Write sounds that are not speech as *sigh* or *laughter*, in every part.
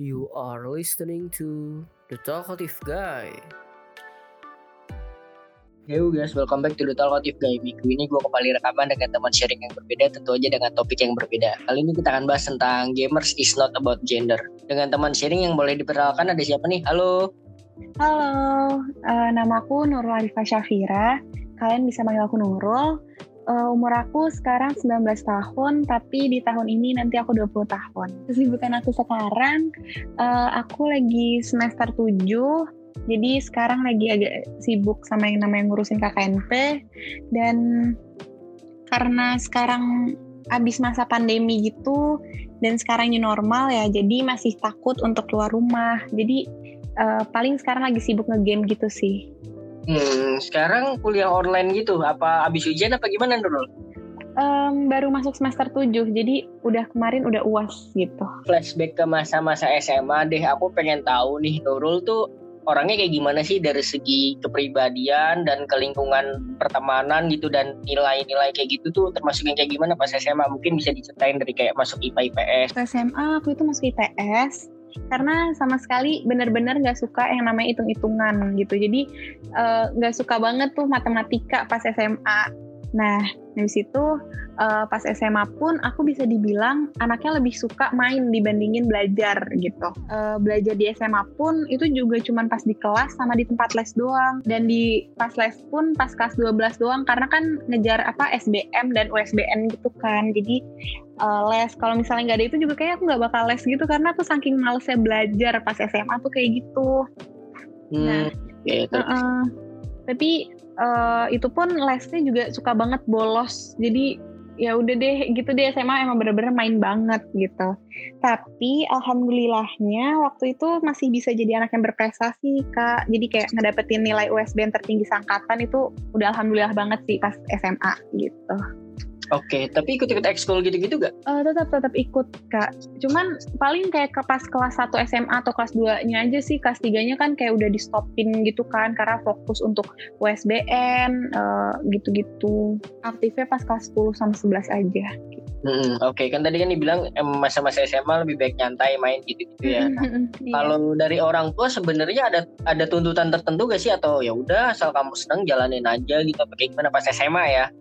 You are listening to The Talkative Guy. Yo guys, welcome back to The Talkative Guy. Minggu ini gue kembali rekaman dengan teman sharing yang berbeda, tentu aja dengan topik yang berbeda. Kali ini kita akan bahas tentang gamers is not about gender. Dengan teman sharing yang boleh diperkenalkan ada siapa nih? Halo. Halo, uh, namaku Nurul Arifah Syafira. Kalian bisa panggil aku Nurul. Uh, umur aku sekarang 19 tahun, tapi di tahun ini nanti aku 20 tahun. Kesibukan aku sekarang, uh, aku lagi semester 7, jadi sekarang lagi agak sibuk sama yang namanya ngurusin KKNP, dan karena sekarang habis masa pandemi gitu, dan sekarang new normal ya, jadi masih takut untuk keluar rumah. Jadi uh, paling sekarang lagi sibuk ngegame gitu sih. Hmm, sekarang kuliah online gitu, apa abis ujian apa gimana Nurul? Um, baru masuk semester 7, jadi udah kemarin udah uas gitu. Flashback ke masa-masa SMA deh, aku pengen tahu nih Nurul tuh orangnya kayak gimana sih dari segi kepribadian dan kelingkungan pertemanan gitu dan nilai-nilai kayak gitu tuh termasuk yang kayak gimana pas SMA mungkin bisa diceritain dari kayak masuk IPA IPS. SMA aku itu masuk IPS karena sama sekali benar-benar nggak suka yang namanya hitung-hitungan gitu. Jadi eh, nggak uh, suka banget tuh matematika pas SMA nah dari situ uh, pas SMA pun aku bisa dibilang anaknya lebih suka main dibandingin belajar gitu. Uh, belajar di SMA pun itu juga cuman pas di kelas sama di tempat les doang. Dan di pas les pun pas kelas 12 doang karena kan ngejar apa SBM dan USBN gitu kan. Jadi uh, les kalau misalnya nggak ada itu juga kayak aku nggak bakal les gitu karena aku saking malesnya belajar pas SMA tuh kayak gitu. Hmm, nah ya, uh -uh, tapi uh, itu pun lesnya juga suka banget bolos. Jadi ya udah deh gitu deh. SMA emang bener-bener main banget gitu. Tapi alhamdulillahnya waktu itu masih bisa jadi anak yang berprestasi kak. Jadi kayak ngedapetin nilai USBN tertinggi sangkatan itu udah alhamdulillah banget sih pas SMA gitu Oke, okay, tapi ikut-ikut ekskul gitu-gitu gak? Uh, tetap tetap ikut kak. Cuman paling kayak ke pas kelas 1 SMA atau kelas 2-nya aja sih. Kelas 3-nya kan kayak udah di stopin gitu kan karena fokus untuk USBN uh, gitu-gitu. Aktifnya pas kelas 10 sama 11 aja. Hmm, Oke, okay. kan tadi kan dibilang masa-masa SMA lebih baik nyantai main gitu-gitu ya. Nah, iya. Kalau dari orang tua sebenarnya ada ada tuntutan tertentu gak sih atau ya udah asal kamu senang jalanin aja gitu? Bagaimana pas SMA ya?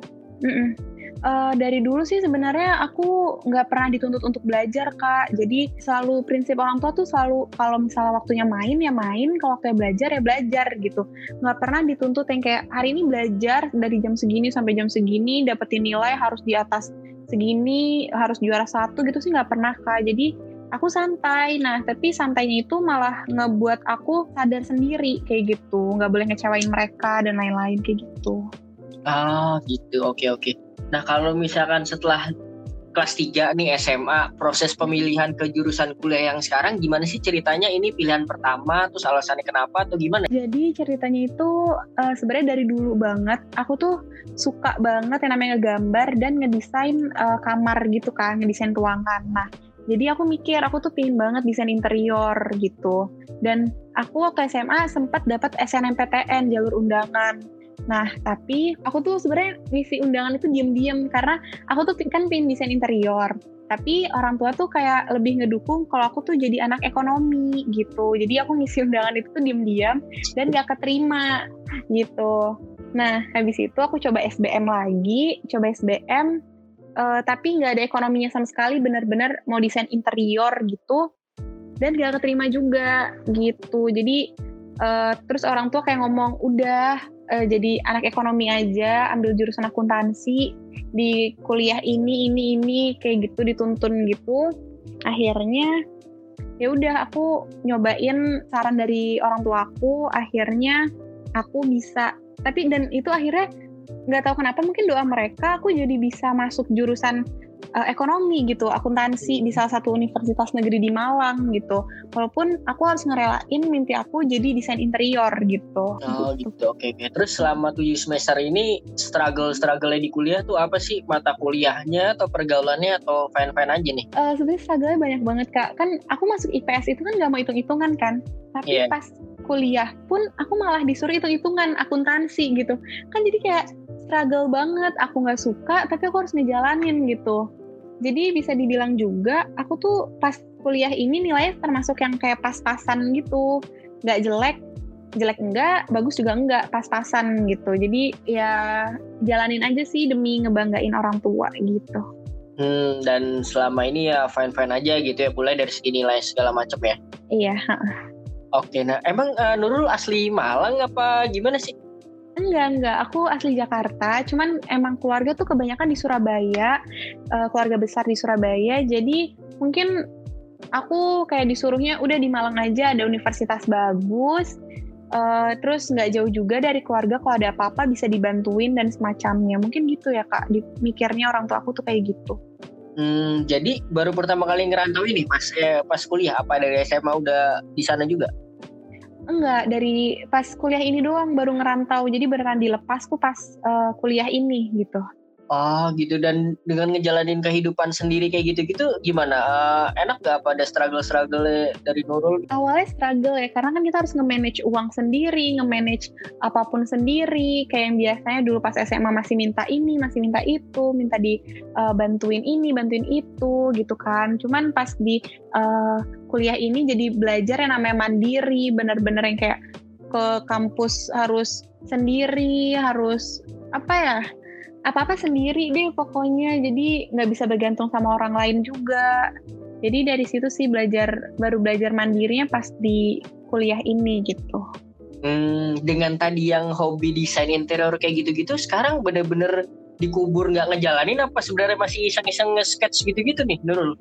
Mm -mm uh, dari dulu sih sebenarnya aku nggak pernah dituntut untuk belajar kak jadi selalu prinsip orang tua tuh selalu kalau misalnya waktunya main ya main kalau waktunya belajar ya belajar gitu nggak pernah dituntut yang kayak hari ini belajar dari jam segini sampai jam segini dapetin nilai harus di atas segini harus juara satu gitu sih nggak pernah kak jadi aku santai. Nah, tapi santainya itu malah ngebuat aku sadar sendiri kayak gitu. Nggak boleh ngecewain mereka dan lain-lain kayak gitu. Ah, gitu. Oke, oke. Nah kalau misalkan setelah kelas 3 nih SMA proses pemilihan ke jurusan kuliah yang sekarang gimana sih ceritanya ini pilihan pertama terus alasannya kenapa atau gimana? Jadi ceritanya itu uh, sebenarnya dari dulu banget aku tuh suka banget yang namanya ngegambar dan ngedesain uh, kamar gitu kan ngedesain ruangan. Nah jadi aku mikir aku tuh pingin banget desain interior gitu dan aku waktu SMA sempat dapat SNMPTN jalur undangan Nah, tapi aku tuh sebenarnya ngisi undangan itu diem-diem karena aku tuh kan pin desain interior. Tapi orang tua tuh kayak lebih ngedukung kalau aku tuh jadi anak ekonomi gitu. Jadi aku ngisi undangan itu tuh diem-diem dan gak keterima gitu. Nah, habis itu aku coba SBM lagi, coba SBM, uh, eh, tapi nggak ada ekonominya sama sekali, bener-bener mau desain interior gitu, dan gak keterima juga gitu. Jadi uh, terus orang tua kayak ngomong, udah uh, jadi anak ekonomi aja, ambil jurusan akuntansi di kuliah ini ini ini kayak gitu dituntun gitu. Akhirnya ya udah aku nyobain saran dari orang tua aku, akhirnya aku bisa. Tapi dan itu akhirnya nggak tahu kenapa mungkin doa mereka aku jadi bisa masuk jurusan uh, ekonomi gitu, akuntansi di salah satu universitas negeri di Malang gitu. Walaupun aku harus ngerelain mimpi aku jadi desain interior gitu. Oh gitu, oke okay. Terus selama tujuh semester ini struggle struggle di kuliah tuh apa sih mata kuliahnya atau pergaulannya atau fine fine aja nih? Uh, Sebenarnya struggle banyak banget kak. Kan aku masuk IPS itu kan gak mau hitung hitungan kan. Tapi yeah. pas kuliah pun aku malah disuruh hitung hitungan akuntansi gitu. Kan jadi kayak struggle banget aku nggak suka tapi aku harus ngejalanin gitu Jadi bisa dibilang juga aku tuh pas kuliah ini nilainya termasuk yang kayak pas-pasan gitu. Nggak jelek, jelek enggak, bagus juga enggak, pas-pasan gitu. Jadi ya jalanin aja sih demi ngebanggain orang tua gitu. Hmm, dan selama ini ya fine-fine aja gitu ya, mulai dari segi nilai segala macam ya. Iya. Oke, nah emang uh, Nurul asli Malang apa gimana sih? Enggak, enggak. Aku asli Jakarta. Cuman emang keluarga tuh kebanyakan di Surabaya. Uh, keluarga besar di Surabaya. Jadi mungkin aku kayak disuruhnya udah di Malang aja ada universitas bagus. Uh, terus nggak jauh juga dari keluarga kalau ada apa-apa bisa dibantuin dan semacamnya. Mungkin gitu ya kak. Mikirnya orang tua aku tuh kayak gitu. Hmm, jadi baru pertama kali ngerantau ini pas eh, pas kuliah apa dari SMA udah di sana juga? Enggak, dari pas kuliah ini doang baru ngerantau. Jadi beneran dilepas tuh pas uh, kuliah ini gitu. Oh gitu dan dengan ngejalanin kehidupan sendiri kayak gitu-gitu gimana? Uh, enak gak apa ada struggle-struggle dari Nurul? Awalnya struggle ya karena kan kita harus nge-manage uang sendiri, nge-manage apa pun sendiri. Kayak yang biasanya dulu pas SMA masih minta ini, masih minta itu, minta di uh, bantuin ini, bantuin itu gitu kan. Cuman pas di uh, kuliah ini jadi belajar yang namanya mandiri, bener-bener yang kayak ke kampus harus sendiri, harus apa ya apa-apa sendiri deh pokoknya. Jadi nggak bisa bergantung sama orang lain juga. Jadi dari situ sih belajar baru belajar mandirinya pas di kuliah ini gitu. Hmm, dengan tadi yang hobi desain interior kayak gitu-gitu sekarang bener-bener dikubur nggak ngejalanin apa sebenarnya masih iseng-iseng nge-sketch gitu-gitu nih Nurul?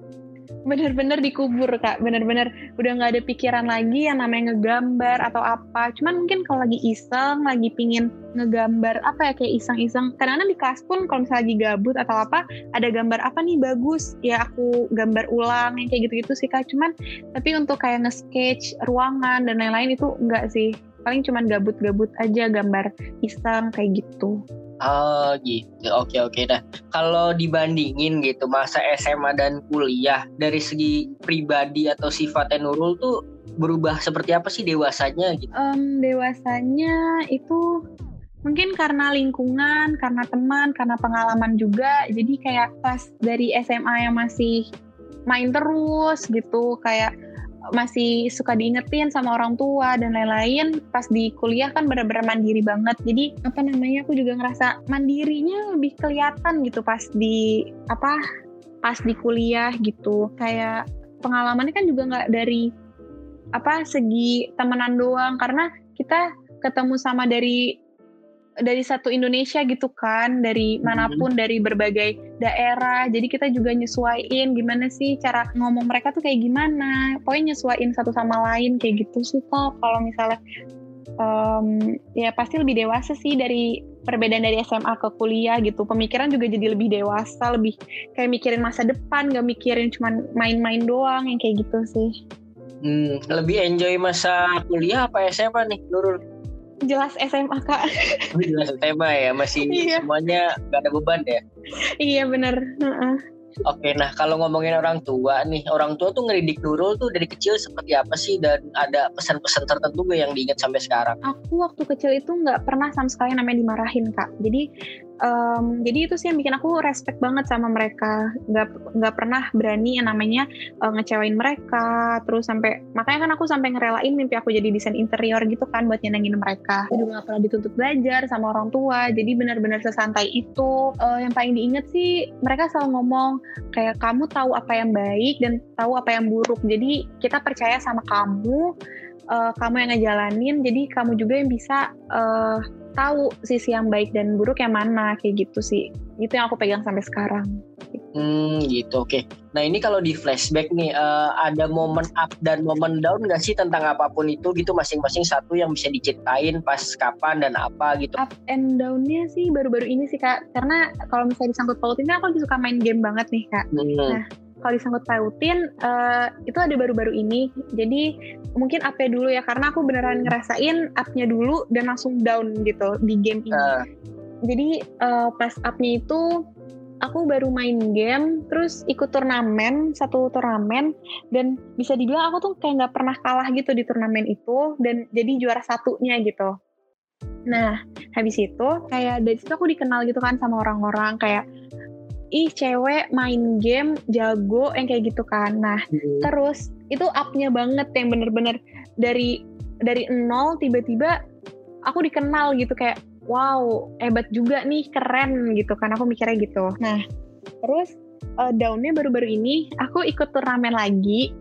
Bener-bener dikubur kak. Bener-bener udah nggak ada pikiran lagi yang namanya ngegambar atau apa. Cuman mungkin kalau lagi iseng lagi pingin ngegambar apa ya kayak iseng-iseng. Karena di kelas pun kalau misalnya lagi gabut atau apa ada gambar apa nih bagus? Ya aku gambar ulang yang kayak gitu-gitu sih kak. Cuman tapi untuk kayak nge-sketch ruangan dan lain-lain itu enggak sih. Paling cuman gabut-gabut aja gambar iseng kayak gitu Oh gitu, oke oke dah. Kalau dibandingin gitu masa SMA dan kuliah dari segi pribadi atau sifatnya Nurul tuh berubah seperti apa sih dewasanya gitu? Um, dewasanya itu mungkin karena lingkungan, karena teman, karena pengalaman juga. Jadi kayak pas dari SMA yang masih main terus gitu, kayak masih suka diingetin sama orang tua dan lain-lain pas di kuliah kan bener-bener mandiri banget. Jadi apa namanya aku juga ngerasa mandirinya lebih kelihatan gitu pas di apa pas di kuliah gitu. Kayak pengalamannya kan juga nggak dari apa segi temenan doang. Karena kita ketemu sama dari dari satu Indonesia gitu kan dari hmm. mana pun dari berbagai daerah. Jadi kita juga nyesuaiin gimana sih cara ngomong mereka tuh kayak gimana. Pokoknya nyesuaiin satu sama lain kayak gitu sih kok. Kalau misalnya um, ya pasti lebih dewasa sih dari perbedaan dari SMA ke kuliah gitu. Pemikiran juga jadi lebih dewasa lebih kayak mikirin masa depan gak mikirin cuma main-main doang yang kayak gitu sih. Hmm, lebih enjoy masa kuliah apa SMA nih Nurul? Jelas SMA kak. Oh, jelas SMA ya, masih *laughs* iya. semuanya gak ada beban ya? Iya benar. Uh-uh. Oke, nah kalau ngomongin orang tua nih, orang tua tuh ngeridik Nurul tuh dari kecil seperti apa sih dan ada pesan-pesan tertentu gak yang diingat sampai sekarang? Aku waktu kecil itu nggak pernah sama sekali namanya dimarahin kak. Jadi um, jadi itu sih yang bikin aku respect banget sama mereka. Nggak nggak pernah berani yang namanya uh, ngecewain mereka. Terus sampai makanya kan aku sampai ngerelain mimpi aku jadi desain interior gitu kan buat nyenengin mereka. Aku juga gak pernah dituntut belajar sama orang tua. Jadi benar-benar sesantai itu. Uh, yang paling diinget sih mereka selalu ngomong kayak kamu tahu apa yang baik dan tahu apa yang buruk. Jadi kita percaya sama kamu uh, kamu yang ngejalanin jadi kamu juga yang bisa uh, tahu sisi yang baik dan buruk yang mana kayak gitu sih. Itu yang aku pegang sampai sekarang. Hmm gitu oke. Okay. nah ini kalau di flashback nih uh, ada momen up dan momen down nggak sih tentang apa pun itu gitu? Masing-masing satu yang bisa diceritain pas kapan dan apa gitu. Up and downnya sih baru-baru ini sih kak. Karena kalau misalnya disangkut pautinnya aku juga suka main game banget nih kak. Hmm. nah kalau disangkut pautin uh, itu ada baru-baru ini. Jadi mungkin up dulu ya karena aku beneran ngerasain upnya dulu dan langsung down gitu di game ini. Uh. jadi uh, pas upnya itu aku baru main game terus ikut turnamen satu turnamen dan bisa dibilang aku tuh kayak nggak pernah kalah gitu di turnamen itu dan jadi juara satunya gitu. Nah habis itu kayak dari situ aku dikenal gitu kan sama orang-orang kayak ih cewek main game jago yang kayak gitu kan. Nah, Hmm. terus itu up-nya banget yang bener-bener dari dari nol tiba-tiba aku dikenal gitu kayak wow hebat juga nih keren gitu kan aku mikirnya gitu. Nah, terus uh, downnya baru-baru ini aku ikut turnamen lagi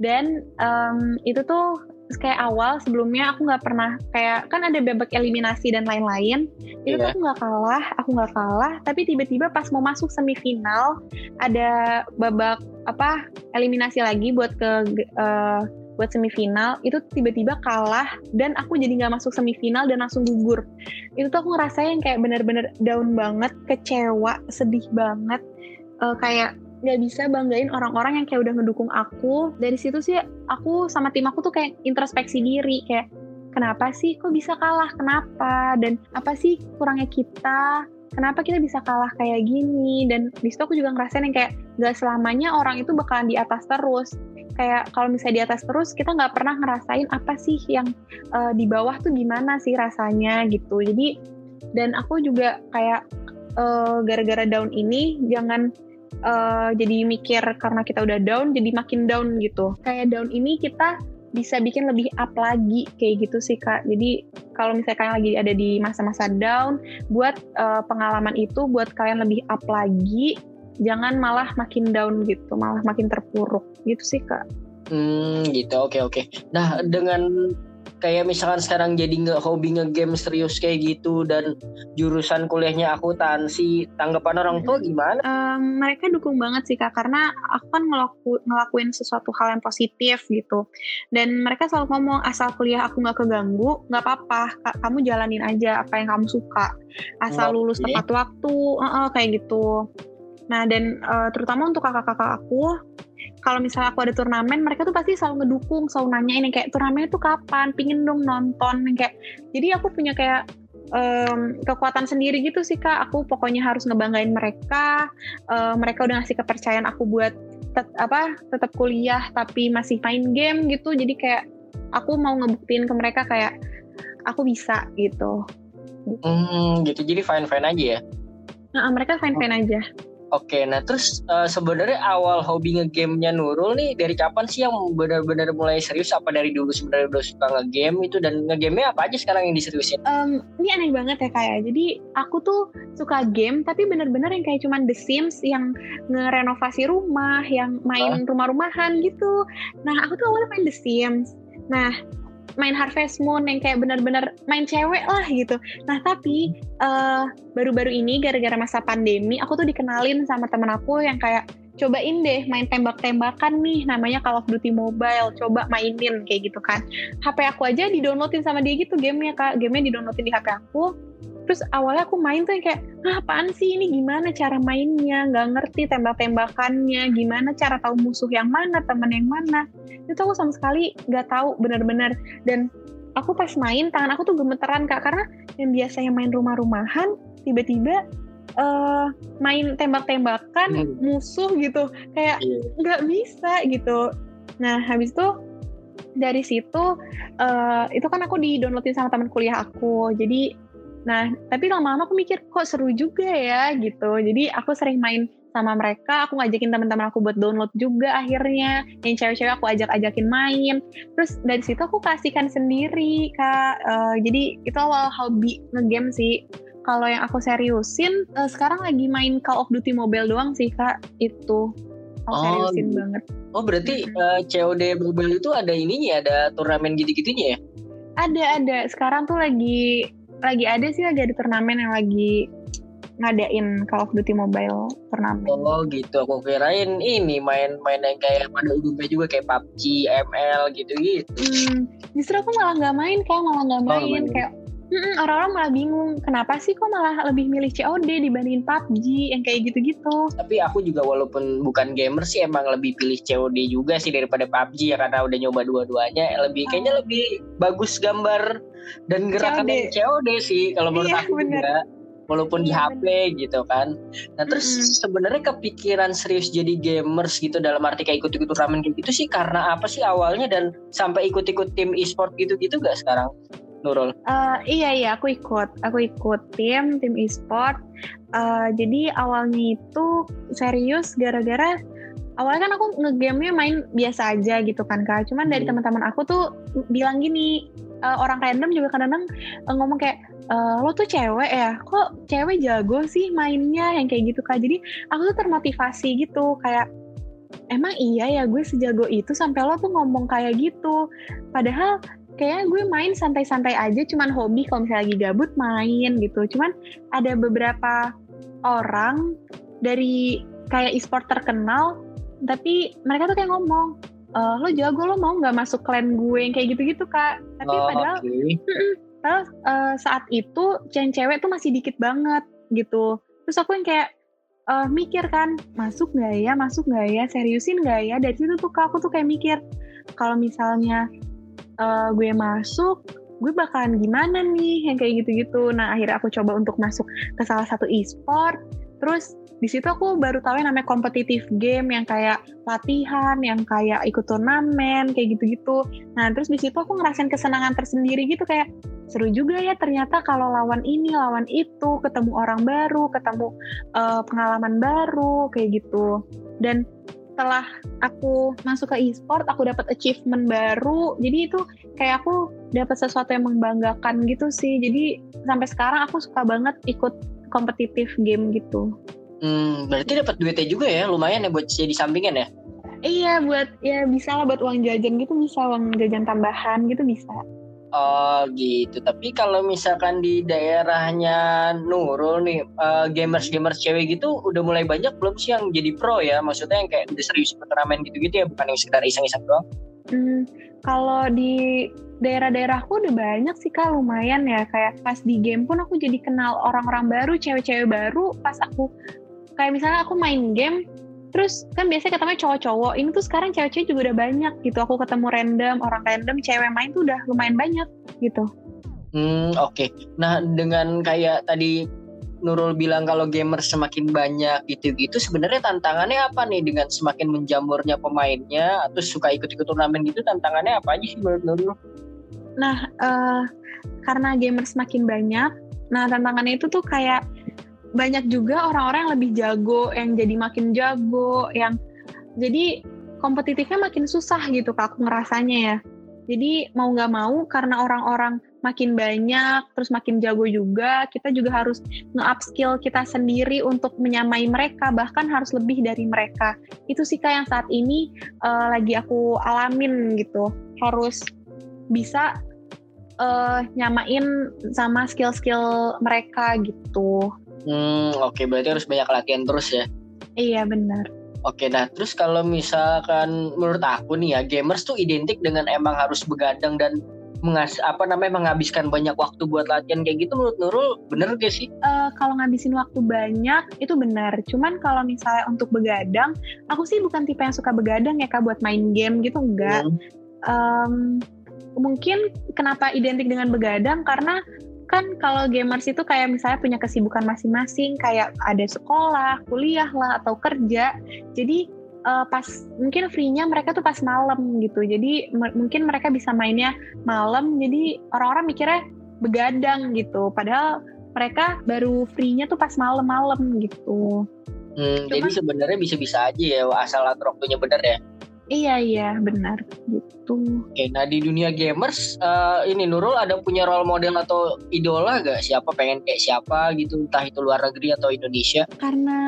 dan em, itu tuh kayak awal sebelumnya aku nggak pernah kayak kan ada babak eliminasi dan lain-lain. Itu tuh Iya. aku nggak kalah aku nggak kalah. Tapi tiba-tiba pas mau masuk semifinal ada babak apa eliminasi lagi buat ke eh, buat semifinal. Itu tiba-tiba kalah dan aku jadi nggak masuk semifinal dan langsung gugur. Itu tuh aku ngerasain kayak bener-bener down banget kecewa sedih banget. Eh, kayak nggak bisa banggain orang-orang yang kayak udah ngedukung aku. Dari situ sih aku sama tim aku tuh kayak introspeksi diri kayak kenapa sih kok bisa kalah? Kenapa? Dan apa sih kurangnya kita? Kenapa kita bisa kalah kayak gini? Dan di situ aku juga ngerasain yang kayak nggak selamanya orang itu bakalan di atas terus. Kayak kalau misalnya di atas terus kita nggak pernah ngerasain apa sih yang eh, di bawah tuh gimana sih rasanya gitu. Jadi dan aku juga kayak eh, gara-gara down ini jangan eh, jadi mikir karena kita udah down jadi makin down gitu kayak down ini kita bisa bikin lebih up lagi kayak gitu sih kak jadi kalau misalnya kalian lagi ada di masa-masa down buat eh, pengalaman itu buat kalian lebih up lagi jangan malah makin down gitu malah makin terpuruk gitu sih kak Hmm, gitu. Oke, oke. Nah, dengan kayak misalkan sekarang jadi nggak hobi nge-game serius kayak gitu dan jurusan kuliahnya akuntansi, tanggapan orang tua gimana? Em, mereka dukung banget sih kak karena aku kan ngelaku, ngelakuin sesuatu hal yang positif gitu. Dan mereka selalu ngomong asal kuliah aku nggak keganggu nggak apa-apa. Kamu jalanin aja apa yang kamu suka. Asal lulus tepat waktu eh, eh, kayak gitu. Nah dan eh, terutama untuk kakak-kakak aku kalau misalnya aku ada turnamen mereka tuh pasti selalu ngedukung selalu nanyain yang kayak turnamennya tuh kapan? Pingin dong nonton. Yang kayak jadi aku punya kayak em, kekuatan sendiri gitu sih kak. Aku pokoknya harus ngebanggain mereka Eh, mereka udah ngasih kepercayaan aku buat tet- apa tetap kuliah tapi masih main game gitu. Jadi kayak aku mau ngebuktiin ke mereka kayak aku bisa gitu. Hmm, gitu. Jadi fine-fine aja ya. nah, mereka fine fine aja Oke, nah terus eh, sebenarnya awal hobi nge-game-nya Nurul nih dari kapan sih yang benar-benar mulai serius? Apa dari dulu sebenarnya udah suka nge-game itu? Dan nge-game-nya apa aja sekarang yang diseriusin? Em, ini aneh banget ya kayak jadi aku tuh suka game tapi bener-bener yang kayak cuman The Sims yang ngerenovasi rumah yang main rumah-rumahan gitu. Nah aku tuh awalnya main The Sims. Nah main Harvest Moon yang kayak bener-bener main cewek lah gitu. Nah tapi eh, baru-baru ini gara-gara masa pandemi aku tuh dikenalin sama temen aku yang kayak cobain deh main tembak-tembakan nih namanya Call of Duty Mobile coba mainin kayak gitu kan. HP aku aja di-downloadin sama dia gitu gamenya kak. Gamenya di-downloadin di HP aku terus awalnya aku main tuh yang kayak ah, apaan sih ini? Gimana cara mainnya? Nggak ngerti tembak-tembakannya. Gimana cara tahu musuh yang mana teman yang mana? Itu aku sama sekali nggak tahu benar-benar. Dan aku pas main tangan aku tuh gemeteran kak. Karena yang biasanya main rumah-rumahan tiba-tiba eh, main tembak-tembakan Hmm. musuh gitu. Kayak Iya. nggak bisa gitu. Nah habis itu dari situ eh, itu kan aku di downloadin sama teman kuliah aku. Jadi nah tapi lama-lama aku mikir kok seru juga ya gitu jadi aku sering main sama mereka aku ngajakin teman-teman aku buat download juga akhirnya yang cewek-cewek aku ajak-ajakin main terus dari situ aku kasihkan sendiri kak Eh, jadi itu awal hobi ngegame sih kalau yang aku seriusin eh, sekarang lagi main Call of Duty Mobile doang sih kak itu aku Oh, seriusin gitu. banget Oh berarti Mm-mm. eh, COD Mobile itu ada ininya, ada turnamen gitu-gitunya ya? Ada ada. Sekarang tuh lagi lagi ada sih lagi ada turnamen yang lagi ngadain Call of Duty Mobile turnamen. Oh gitu, aku kirain ini main-main yang kayak pada umumnya juga kayak PUBG, ML gitu-gitu. Hmm, justru aku malah nggak main kak, malah nggak nggak main main. kayak orang-orang malah bingung kenapa sih kok malah lebih milih COD dibandingin PUBG yang kayak gitu-gitu. Tapi aku juga walaupun bukan gamer sih emang lebih pilih COD juga sih daripada PUBG ya karena udah nyoba dua-duanya. Lebih kayaknya lebih bagus gambar dan gerakannya COD, sih kalau menurut Iya, aku bener. juga. Walaupun di Iya, HP gitu kan. Nah terus Mm-mm. sebenarnya kepikiran serius jadi gamers gitu dalam arti kayak ikut-ikut turnamen kayak gitu sih karena apa sih awalnya dan sampai ikut-ikut tim e-sport gitu-gitu gak sekarang? Nurul? Uh, iya iya aku ikut, aku ikut tim tim e-sport. Uh, jadi awalnya itu serius gara-gara awalnya kan aku ngegamenya main biasa aja gitu kan kak. Cuman dari Hmm. teman-teman aku tuh bilang gini, uh, orang random juga kadang-kadang uh, ngomong kayak "Eh, lo tuh cewek ya, kok cewek jago sih mainnya yang kayak gitu kak. Jadi aku tuh termotivasi gitu kayak emang iya ya gue sejago itu sampai lo tuh ngomong kayak gitu. Padahal kayaknya gue main santai-santai aja cuman hobi kalau misalnya lagi gabut main gitu. Cuman ada beberapa orang dari kayak e-sport terkenal tapi mereka tuh kayak ngomong "Eh, lo jago lo mau nggak masuk clan gue yang kayak gitu-gitu kak tapi Oh, padahal oke. Padahal eh, saat itu cewek cewek tuh masih dikit banget gitu. Terus aku yang kayak eh, mikir kan, masuk nggak ya, masuk nggak ya, seriusin nggak ya. Dari situ tuh Kak, aku tuh kayak mikir, kalau misalnya eh, gue masuk, gue bakalan gimana nih, yang kayak gitu-gitu. Nah akhirnya aku coba untuk masuk ke salah satu e-sport. Terus di situ aku baru tahu yang namanya kompetitif game yang kayak latihan, yang kayak ikut turnamen, kayak gitu-gitu. Nah terus di situ aku ngerasain kesenangan tersendiri gitu kayak seru juga ya ternyata kalau lawan ini lawan itu ketemu orang baru ketemu eh, pengalaman baru kayak gitu dan setelah aku masuk ke e-sport aku dapat achievement baru. Jadi itu kayak aku dapat sesuatu yang membanggakan gitu sih. Jadi sampai sekarang aku suka banget ikut kompetitif game gitu. Hmm, berarti dapat duitnya juga ya, lumayan ya buat jadi sampingan ya. iya buat ya bisa lah buat uang jajan gitu bisa uang jajan tambahan gitu bisa Oh gitu. Tapi kalau misalkan di daerahnya Nurul nih, eh, gamers-gamers cewek gitu udah mulai banyak belum sih yang jadi pro ya? Maksudnya yang kayak udah serius turnamen gitu-gitu ya, bukan yang sekedar iseng-iseng doang? Hmm, kalau di daerah-daerahku udah banyak sih kak lumayan ya kayak pas di game pun aku jadi kenal orang-orang baru cewek-cewek baru pas aku kayak misalnya aku main game terus kan biasanya ketemu cowok-cowok ini tuh sekarang cewek-cewek juga udah banyak gitu aku ketemu random orang random cewek main tuh udah lumayan banyak gitu Hmm, oke. Nah, dengan kayak tadi Nurul bilang kalau gamers semakin banyak gitu-gitu, sebenarnya tantangannya apa nih dengan semakin menjamurnya pemainnya atau suka ikut-ikut turnamen gitu? Tantangannya apa aja sih menurut Nurul? Nah, eh, karena gamer semakin banyak, nah tantangannya itu tuh kayak banyak juga orang-orang yang lebih jago, yang jadi makin jago, yang jadi kompetitifnya makin susah gitu kak aku ngerasanya ya. Jadi mau nggak mau karena orang-orang makin banyak, terus makin jago juga, kita juga harus nge-upskill kita sendiri untuk menyamai mereka, bahkan harus lebih dari mereka. Itu sih kak yang saat ini eh, lagi aku alamin gitu. Harus bisa eh, nyamain sama skill-skill mereka gitu. Hmm, oke. Berarti harus banyak latihan terus ya. Iya benar. Oke, nah terus kalau misalkan menurut aku nih ya, gamers tuh identik dengan emang harus begadang dan mengas apa namanya menghabiskan banyak waktu buat latihan kayak gitu menurut Nurul bener gak sih? Eh, kalau ngabisin waktu banyak itu benar. Cuman kalau misalnya untuk begadang, aku sih bukan tipe yang suka begadang ya kak buat main game gitu enggak. Hmm. Em, mungkin kenapa identik dengan begadang karena kan kalau gamers itu kayak misalnya punya kesibukan masing-masing kayak ada sekolah, kuliah lah atau kerja. Jadi eh, pas mungkin free-nya mereka tuh pas malam gitu. Jadi mungkin mereka bisa mainnya malam. Jadi orang-orang mikirnya begadang gitu. Padahal mereka baru free-nya tuh pas malam-malam gitu. Hmm, jadi Cuman- sebenarnya bisa-bisa aja ya asal atur waktunya bener ya. Iya iya benar gitu. Oke, nah di dunia gamers eh, ini Nurul ada punya role model atau idola gak? Siapa pengen kayak siapa gitu, entah itu luar negeri atau Indonesia? karena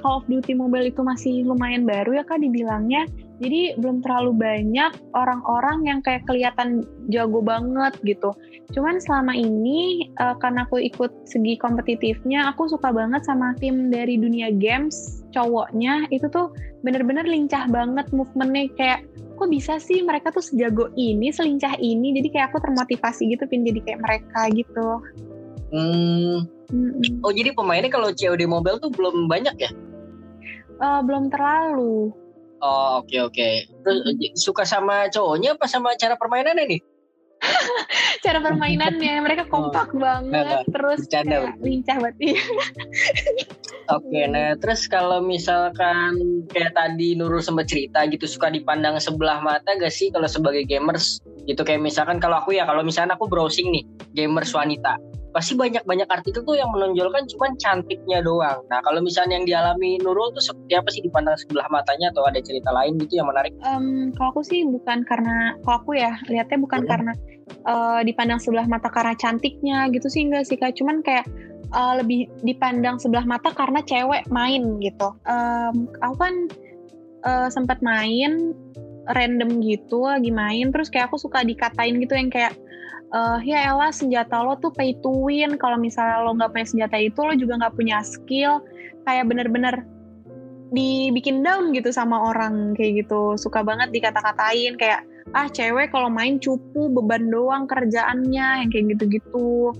Call of Duty Mobile itu masih lumayan baru ya kak dibilangnya jadi belum terlalu banyak orang-orang yang kayak kelihatan jago banget gitu. Cuman selama ini eh, karena aku ikut segi kompetitifnya aku suka banget sama tim dari dunia games. Cowoknya itu tuh bener-bener lincah banget movementnya kayak kok bisa sih mereka tuh sejago ini selincah ini? Jadi kayak aku termotivasi gitu pin jadi kayak mereka gitu. Hmm, Mm-mm. oh jadi pemainnya kalau COD Mobile tuh belum banyak ya? Eh, belum terlalu Oh oke oke. Terus eh, suka sama cowoknya apa sama cara permainannya nih? *laughs* cara permainannya mereka kompak banget terus bercanda, kayak lincah banget Iya. *laughs* Oke, nah terus kalau misalkan kayak tadi Nurul sempat cerita gitu suka dipandang sebelah mata gak sih kalau sebagai gamers? gitu kayak misalkan kalau aku ya kalau misalkan aku browsing nih gamers wanita pasti banyak-banyak artikel tuh yang menonjolkan cuman cantiknya doang. Nah kalau misalnya yang dialami Nurul tuh seperti apa sih dipandang sebelah matanya atau ada cerita lain gitu yang menarik? Um, kalau aku sih bukan karena, kalau aku ya lihatnya bukan hmm. karena uh, dipandang sebelah mata karena cantiknya gitu sih enggak sih kak. Cuman kayak uh, lebih dipandang sebelah mata karena cewek main gitu. Um, aku kan uh, sempat main random gitu lagi main terus kayak aku suka dikatain gitu yang kayak uh, ya Ella senjata lo tuh pay to win. Kalau misalnya lo nggak punya senjata itu lo juga nggak punya skill. Kayak bener-bener dibikin down gitu sama orang kayak gitu. Suka banget dikata-katain kayak ah cewek kalau main cupu beban doang kerjaannya yang kayak gitu-gitu.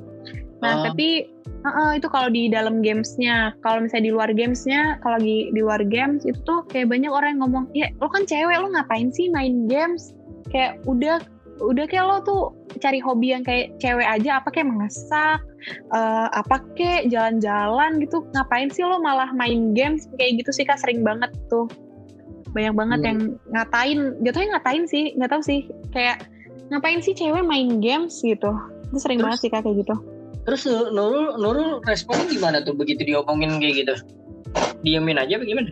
Nah uh. tapi uh, uh, itu kalau di dalam gamesnya. Kalau misalnya di luar gamesnya kalau lagi di luar games itu tuh kayak banyak orang yang ngomong ya lo kan cewek lo ngapain sih main games? Kayak udah udah kayak lo tuh cari hobi yang kayak cewek aja apa kayak masak uh, apa kayak jalan-jalan gitu. Ngapain sih lo malah main games kayak gitu sih kak? Sering banget tuh. Banyak banget hmm. yang ngatain jatuhnya ngatain sih nggak tahu sih. Kayak ngapain sih cewek main games gitu? Itu sering terus, banget sih kak kayak gitu. Terus Nurul Nurul responnya gimana tuh begitu diomongin kayak gitu? Diemin aja bagaimana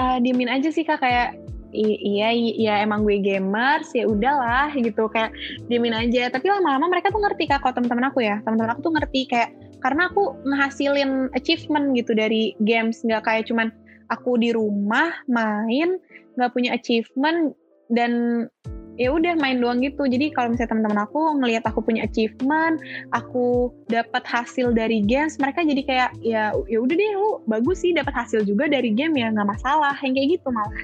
uh, diemin aja sih kak kayak iya iya emang gue gamers ya udahlah gitu. Kayak diamin aja. Tapi lama-lama mereka tuh ngerti kak kalau teman-teman aku ya. Teman-teman aku tuh ngerti kayak karena aku ngehasilin achievement gitu dari games. Nggak kayak cuman aku di rumah main nggak punya achievement dan ya udah main doang gitu. Jadi kalau misalnya teman-teman aku ngelihat aku punya achievement aku dapat hasil dari games mereka jadi kayak ya ya udah deh lu bagus sih dapat hasil juga dari game ya nggak masalah. Yang kayak gitu malah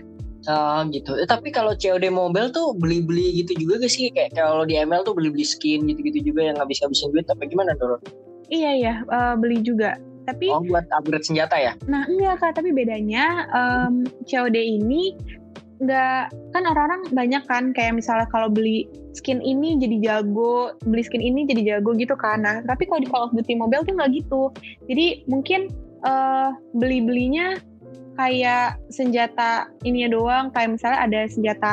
Uh, gitu. Eh, tapi kalau COD mobile tuh beli-beli gitu juga gak sih? Kayak kalau di ML tuh beli-beli skin gitu-gitu juga yang habis-habisin duit. Tapi gimana Dorot? Iya ya, uh, beli juga. Tapi oh buat upgrade senjata ya? Nah enggak kak, tapi bedanya um, COD ini nggak kan orang-orang banyak kan kayak misalnya kalau beli skin ini jadi jago, beli skin ini jadi jago gitu kan. Nah tapi kalau di Call of Duty Mobile tuh nggak gitu. Jadi mungkin uh, beli-belinya kayak senjata ini doang kayak misalnya ada senjata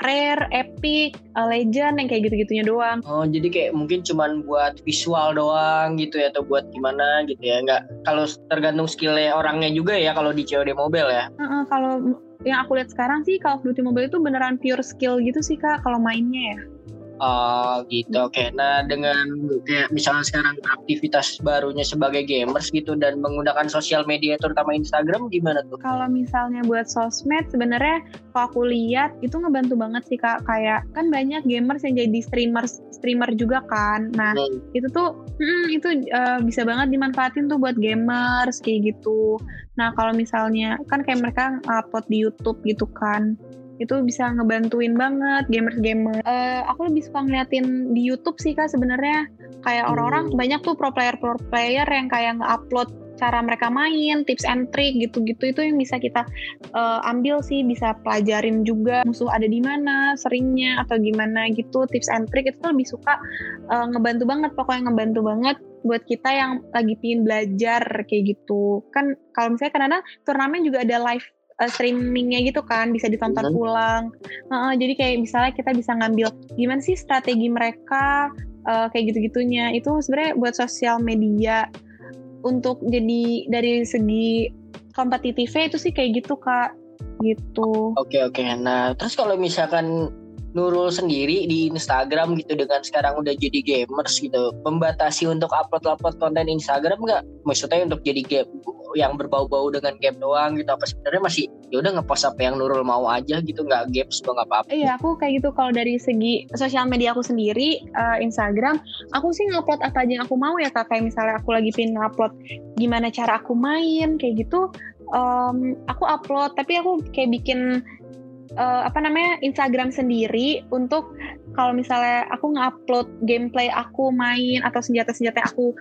rare, epic, uh, legend yang kayak gitu-gitunya doang. Oh, jadi kayak mungkin cuman buat visual doang gitu ya atau buat gimana gitu ya. Enggak kalau tergantung skillnya orangnya juga ya kalau di COD Mobile ya. Uh -uh, kalau yang aku lihat sekarang sih Call of Duty Mobile itu beneran pure skill gitu sih Kak kalau mainnya ya. Oh gitu, oke. Okay. Nah dengan kayak misalnya sekarang aktivitas barunya sebagai gamers gitu dan menggunakan sosial media terutama Instagram gimana tuh? Kalau misalnya buat sosmed sebenarnya kalau aku lihat itu ngebantu banget sih kak. Kayak kan banyak gamers yang jadi streamer streamer juga kan. Nah hmm. itu tuh hmm, itu uh, bisa banget dimanfaatin tuh buat gamers kayak gitu. Nah kalau misalnya kan kayak mereka upload di YouTube gitu kan itu bisa ngebantuin banget gamer-gamer. Uh, aku lebih suka ngeliatin di YouTube sih kak sebenarnya kayak orang-orang hmm. banyak tuh pro player pro player yang kayak nge-upload cara mereka main, tips and trick gitu-gitu itu yang bisa kita uh, ambil sih, bisa pelajarin juga musuh ada di mana, seringnya atau gimana gitu, tips and trick itu tuh lebih suka uh, ngebantu banget, pokoknya ngebantu banget buat kita yang lagi pingin belajar kayak gitu. Kan kalau misalnya karena turnamen juga ada live uh, streamingnya gitu kan bisa ditonton hmm. ulang uh, jadi kayak misalnya kita bisa ngambil gimana sih strategi mereka uh, kayak gitu-gitunya itu sebenarnya buat sosial media untuk jadi dari segi kompetitifnya itu sih kayak gitu kak gitu. Oke okay, oke. Okay. Nah terus kalau misalkan Nurul sendiri di Instagram gitu dengan sekarang udah jadi gamers gitu. Membatasi untuk upload-upload konten Instagram nggak? Maksudnya untuk jadi game yang berbau-bau dengan game doang gitu. Apa sebenarnya masih ya udah ngepost apa yang Nurul mau aja gitu. Nggak games juga nggak apa-apa. Iya aku kayak gitu. Kalau dari segi sosial media aku sendiri uh, Instagram aku sih ngupload apa aja yang aku mau ya kak. Kayak misalnya aku lagi pin ngupload gimana cara aku main kayak gitu um, aku upload. Tapi aku kayak bikin uh, apa namanya Instagram sendiri untuk kalau misalnya aku nge-upload gameplay aku main atau senjata-senjata aku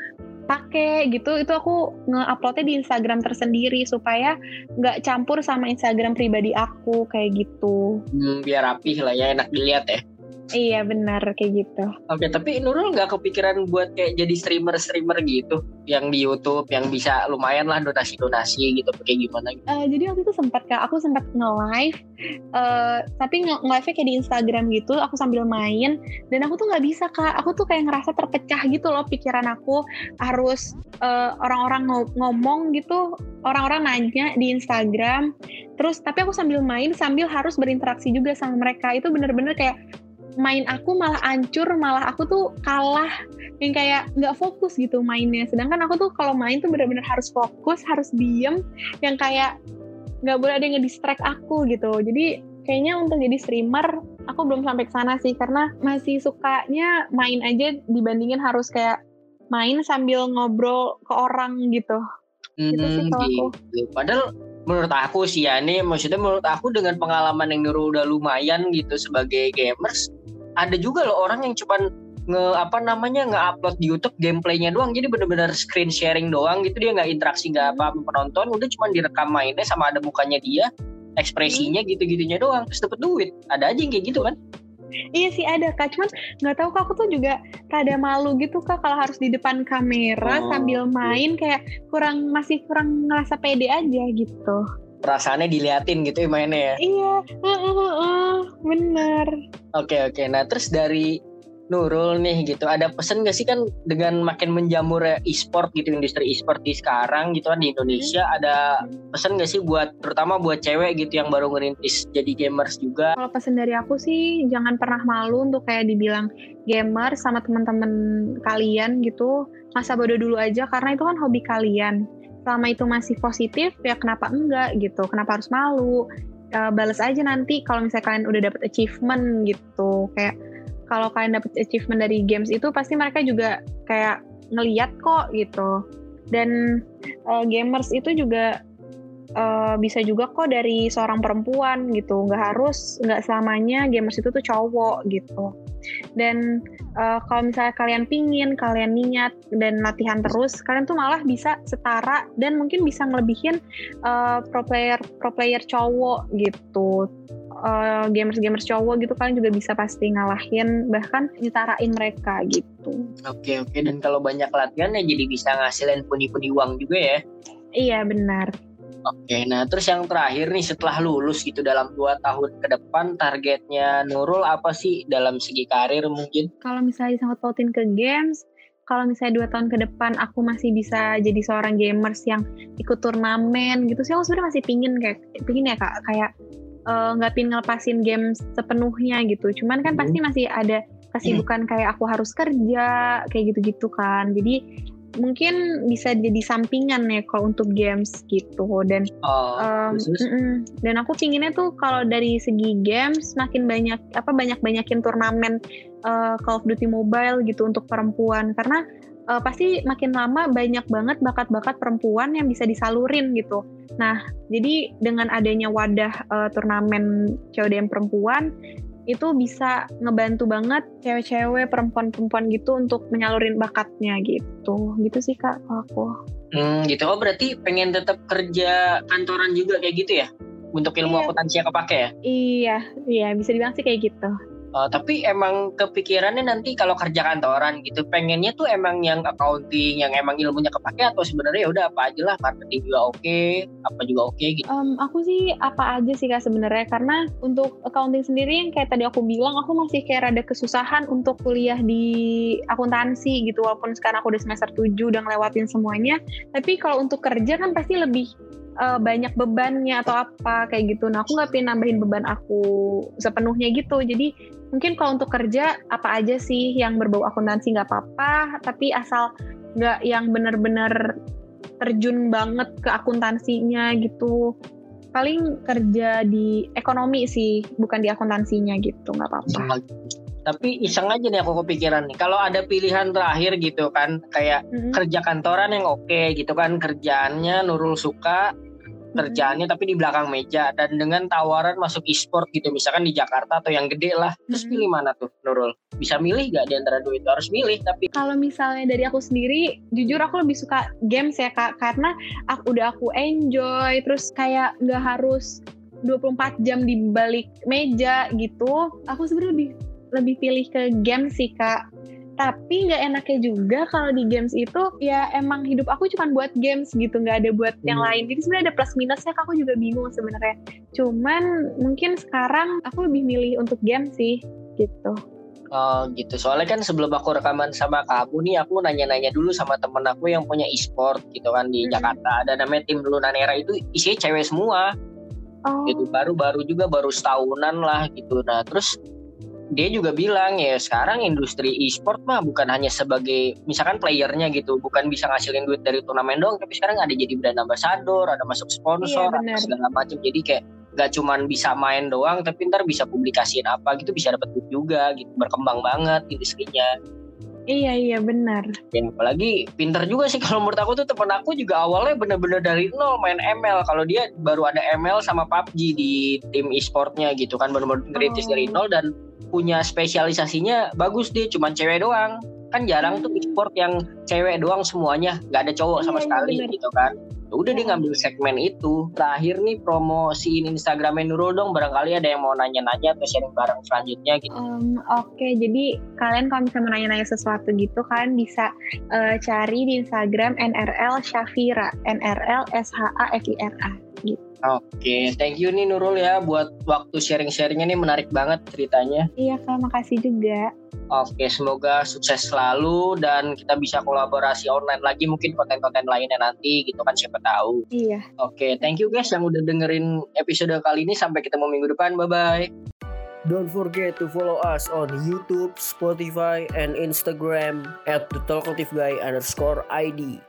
pakai gitu itu aku nge-uploadnya di Instagram tersendiri supaya nggak campur sama Instagram pribadi aku kayak gitu. Hmm, biar rapih lah ya enak dilihat ya Iya benar kayak gitu. Oke, tapi Nurul nggak kepikiran buat kayak jadi streamer-streamer gitu? Yang di YouTube yang bisa lumayan lah donasi-donasi gitu kayak gimana? Gitu. Uh, jadi waktu itu sempat kak, aku sempat nge-live, uh, tapi nge-live kayak di Instagram gitu, aku sambil main, dan aku tuh nggak bisa kak, aku tuh kayak ngerasa terpecah gitu loh pikiran aku, harus uh, orang-orang ngomong gitu, orang-orang nanya di Instagram, terus tapi aku sambil main sambil harus berinteraksi juga sama mereka, itu bener-bener kayak main aku malah ancur malah aku tuh kalah. Yang kayak nggak fokus gitu mainnya. Sedangkan aku tuh kalau main tuh benar-benar harus fokus harus diem. Yang kayak nggak boleh ada yang ngedistract aku gitu. Jadi kayaknya untuk jadi streamer aku belum sampai ke sana sih. Karena masih sukanya main aja dibandingin harus kayak main sambil ngobrol ke orang gitu. Hmm, gitu sih kalau gitu. aku padahal menurut aku sih ya ini maksudnya menurut aku dengan pengalaman yang Nurul udah lumayan gitu sebagai gamers ada juga loh orang yang cuman nge apa namanya nge-upload di YouTube gameplaynya doang. Jadi bener-bener screen sharing doang gitu. Dia nggak interaksi nggak apa apa penonton. Udah cuma direkam mainnya sama ada mukanya dia ekspresinya hmm. gitu-gitunya doang. Terus dapet duit. Ada aja yang kayak gitu kan? Iya sih ada kak, cuman nggak tahu kak aku tuh juga rada malu gitu kak kalau harus di depan kamera oh, sambil main kayak kurang masih kurang ngerasa pede aja gitu perasaannya diliatin gitu ya mainnya ya. Iya, uh, uh, uh, bener. Oke okay, oke. Okay. Nah terus dari Nurul nih gitu, ada pesan gak sih kan dengan makin menjamur e-sport gitu industri e-sport di sekarang gitu kan di Indonesia hmm. ada pesan gak sih buat terutama buat cewek gitu yang baru ngerintis jadi gamers juga? Kalau pesan dari aku sih jangan pernah malu untuk kayak dibilang gamer sama teman-teman kalian gitu masa bodoh dulu aja karena itu kan hobi kalian selama itu masih positif ya kenapa enggak gitu? Kenapa harus malu? Uh, balas aja nanti kalau misalnya kalian udah dapet achievement gitu. Kayak kalau kalian dapet achievement dari games itu pasti mereka juga kayak ngeliat kok gitu. Dan uh, gamers itu juga uh, bisa juga kok dari seorang perempuan gitu nggak harus nggak selamanya gamers itu tuh cowok gitu dan uh, kalau misalnya kalian pingin kalian niat dan latihan terus kalian tuh malah bisa setara dan mungkin bisa ngelebihin uh, pro player pro player cowok gitu uh, gamers-gamers cowok gitu kalian juga bisa pasti ngalahin bahkan nyetarain mereka gitu. Oke oke dan kalau banyak latihan ya jadi bisa ngasilin pundi-pundi uang juga ya. Iya benar. Oke, nah terus yang terakhir nih setelah lulus gitu dalam dua tahun ke depan targetnya Nurul apa sih dalam segi karir mungkin? Kalau misalnya disangkut pautin ke games, kalau misalnya dua tahun ke depan aku masih bisa jadi seorang gamers yang ikut turnamen gitu sih aku sebenarnya masih pingin kayak pingin ya kak kayak eh, nggak uh, pingin ngelepasin game sepenuhnya gitu. Cuman kan hmm. pasti masih ada kesibukan hmm. kayak aku harus kerja kayak gitu-gitu kan. Jadi mungkin bisa jadi sampingan ya kalau untuk games gitu. Dan oh, um, dan aku pinginnya tuh kalau dari segi games makin banyak apa banyak banyakin turnamen uh, Call of Duty Mobile gitu untuk perempuan. Karena uh, pasti makin lama banyak banget bakat-bakat perempuan yang bisa disalurin gitu. Nah, jadi dengan adanya wadah uh, turnamen CODM perempuan, itu bisa ngebantu banget cewek-cewek perempuan-perempuan gitu untuk menyalurin bakatnya gitu. Gitu sih kak aku. Hmm gitu. Oh berarti pengen tetap kerja kantoran juga kayak gitu ya? Untuk ilmu iya. akuntansi yang kepake ya? Iya iya bisa dibilang sih kayak gitu Uh, tapi emang kepikirannya nanti kalau kerja kantoran gitu, pengennya tuh emang yang accounting, yang emang ilmunya kepake atau sebenarnya ya udah apa aja lah, marketing juga oke, okay, apa juga oke okay, gitu. Um, aku sih apa aja sih kak sebenarnya, karena untuk accounting sendiri yang kayak tadi aku bilang, aku masih kayak rada kesusahan untuk kuliah di akuntansi gitu, walaupun sekarang aku udah semester 7 udah ngelewatin semuanya, tapi kalau untuk kerja kan pasti lebih uh, banyak bebannya atau apa kayak gitu. Nah aku nggak pengen nambahin beban aku sepenuhnya gitu. Jadi mungkin kalau untuk kerja apa aja sih yang berbau akuntansi nggak apa-apa. Tapi asal nggak yang bener-bener terjun banget ke akuntansinya gitu. Paling kerja di ekonomi sih, bukan di akuntansinya gitu, nggak apa-apa tapi iseng aja nih aku kepikiran nih kalau ada pilihan terakhir gitu kan kayak mm-hmm. kerja kantoran yang oke okay, gitu kan kerjaannya Nurul suka kerjaannya tapi di belakang meja. Dan dengan tawaran masuk e-sport gitu misalkan di Jakarta atau yang gede lah terus hmm. pilih mana tuh Nurul? Bisa milih gak di antara dua itu? Harus milih tapi kalau misalnya dari aku sendiri jujur aku lebih suka games ya kak. Karena aku udah aku enjoy terus kayak nggak harus 24 jam di balik meja gitu. Aku sebenarnya lebih lebih pilih ke game sih kak tapi nggak enaknya juga kalau di games itu ya emang hidup aku cuma buat games gitu nggak ada buat yang Hmm. lain jadi sebenarnya ada plus minusnya aku juga bingung sebenarnya cuman mungkin sekarang aku lebih milih untuk game sih gitu Oh gitu. Soalnya kan sebelum aku rekaman sama kamu nih, aku nanya-nanya dulu sama temen aku yang punya e-sport gitu kan di Mhm. Jakarta. Ada namanya tim Lunanera itu isinya cewek semua. oh Gitu baru-baru juga baru setahunan lah gitu. Nah terus dia juga bilang ya sekarang industri e-sport mah bukan hanya sebagai misalkan playernya gitu, bukan bisa ngasilin duit dari turnamen doang, tapi sekarang ada jadi brand ambassador, ada masuk sponsor, Iya, ada segala macam. Jadi kayak gak cuman bisa main doang, tapi ntar bisa publikasiin apa gitu bisa dapet duit juga gitu, berkembang banget industrinya. Iya iya benar Ya, apalagi pinter juga sih *laughs* kalau menurut aku tuh temen aku juga awalnya bener-bener dari nol main ML. Kalau dia baru ada ML sama PUBG di tim e-sportnya gitu kan bener-bener ngerintis Oh. dari nol dan punya spesialisasinya bagus dia cuman cewek doang. Kan jarang tuh e-sport yang cewek doang semuanya, nggak ada cowok sama Iya, iya, sekali bener. gitu kan. Udah dia ngambil segmen itu. Terakhir nih promosiin Instagramnya Nurul dong barangkali ada yang mau nanya-nanya atau sharing bareng selanjutnya gitu. Em, Oke, jadi kalian kalau misalnya mau nanya-nanya sesuatu gitu, kalian bisa eh, cari di Instagram NRL Shafira, NRL S H A F I R A. Oke, thank you nih Nurul ya buat waktu sharing-sharingnya nih menarik banget ceritanya. Iya kak, makasih juga. Oke, semoga sukses selalu dan kita bisa kolaborasi online lagi mungkin konten-konten lainnya nanti gitu kan siapa tahu. Iya. Oke, thank you guys yang udah dengerin episode kali ini sampai ketemu minggu depan. Bye bye. Don't forget to follow us on YouTube, Spotify, and Instagram at the Talkative Guy underscore ID.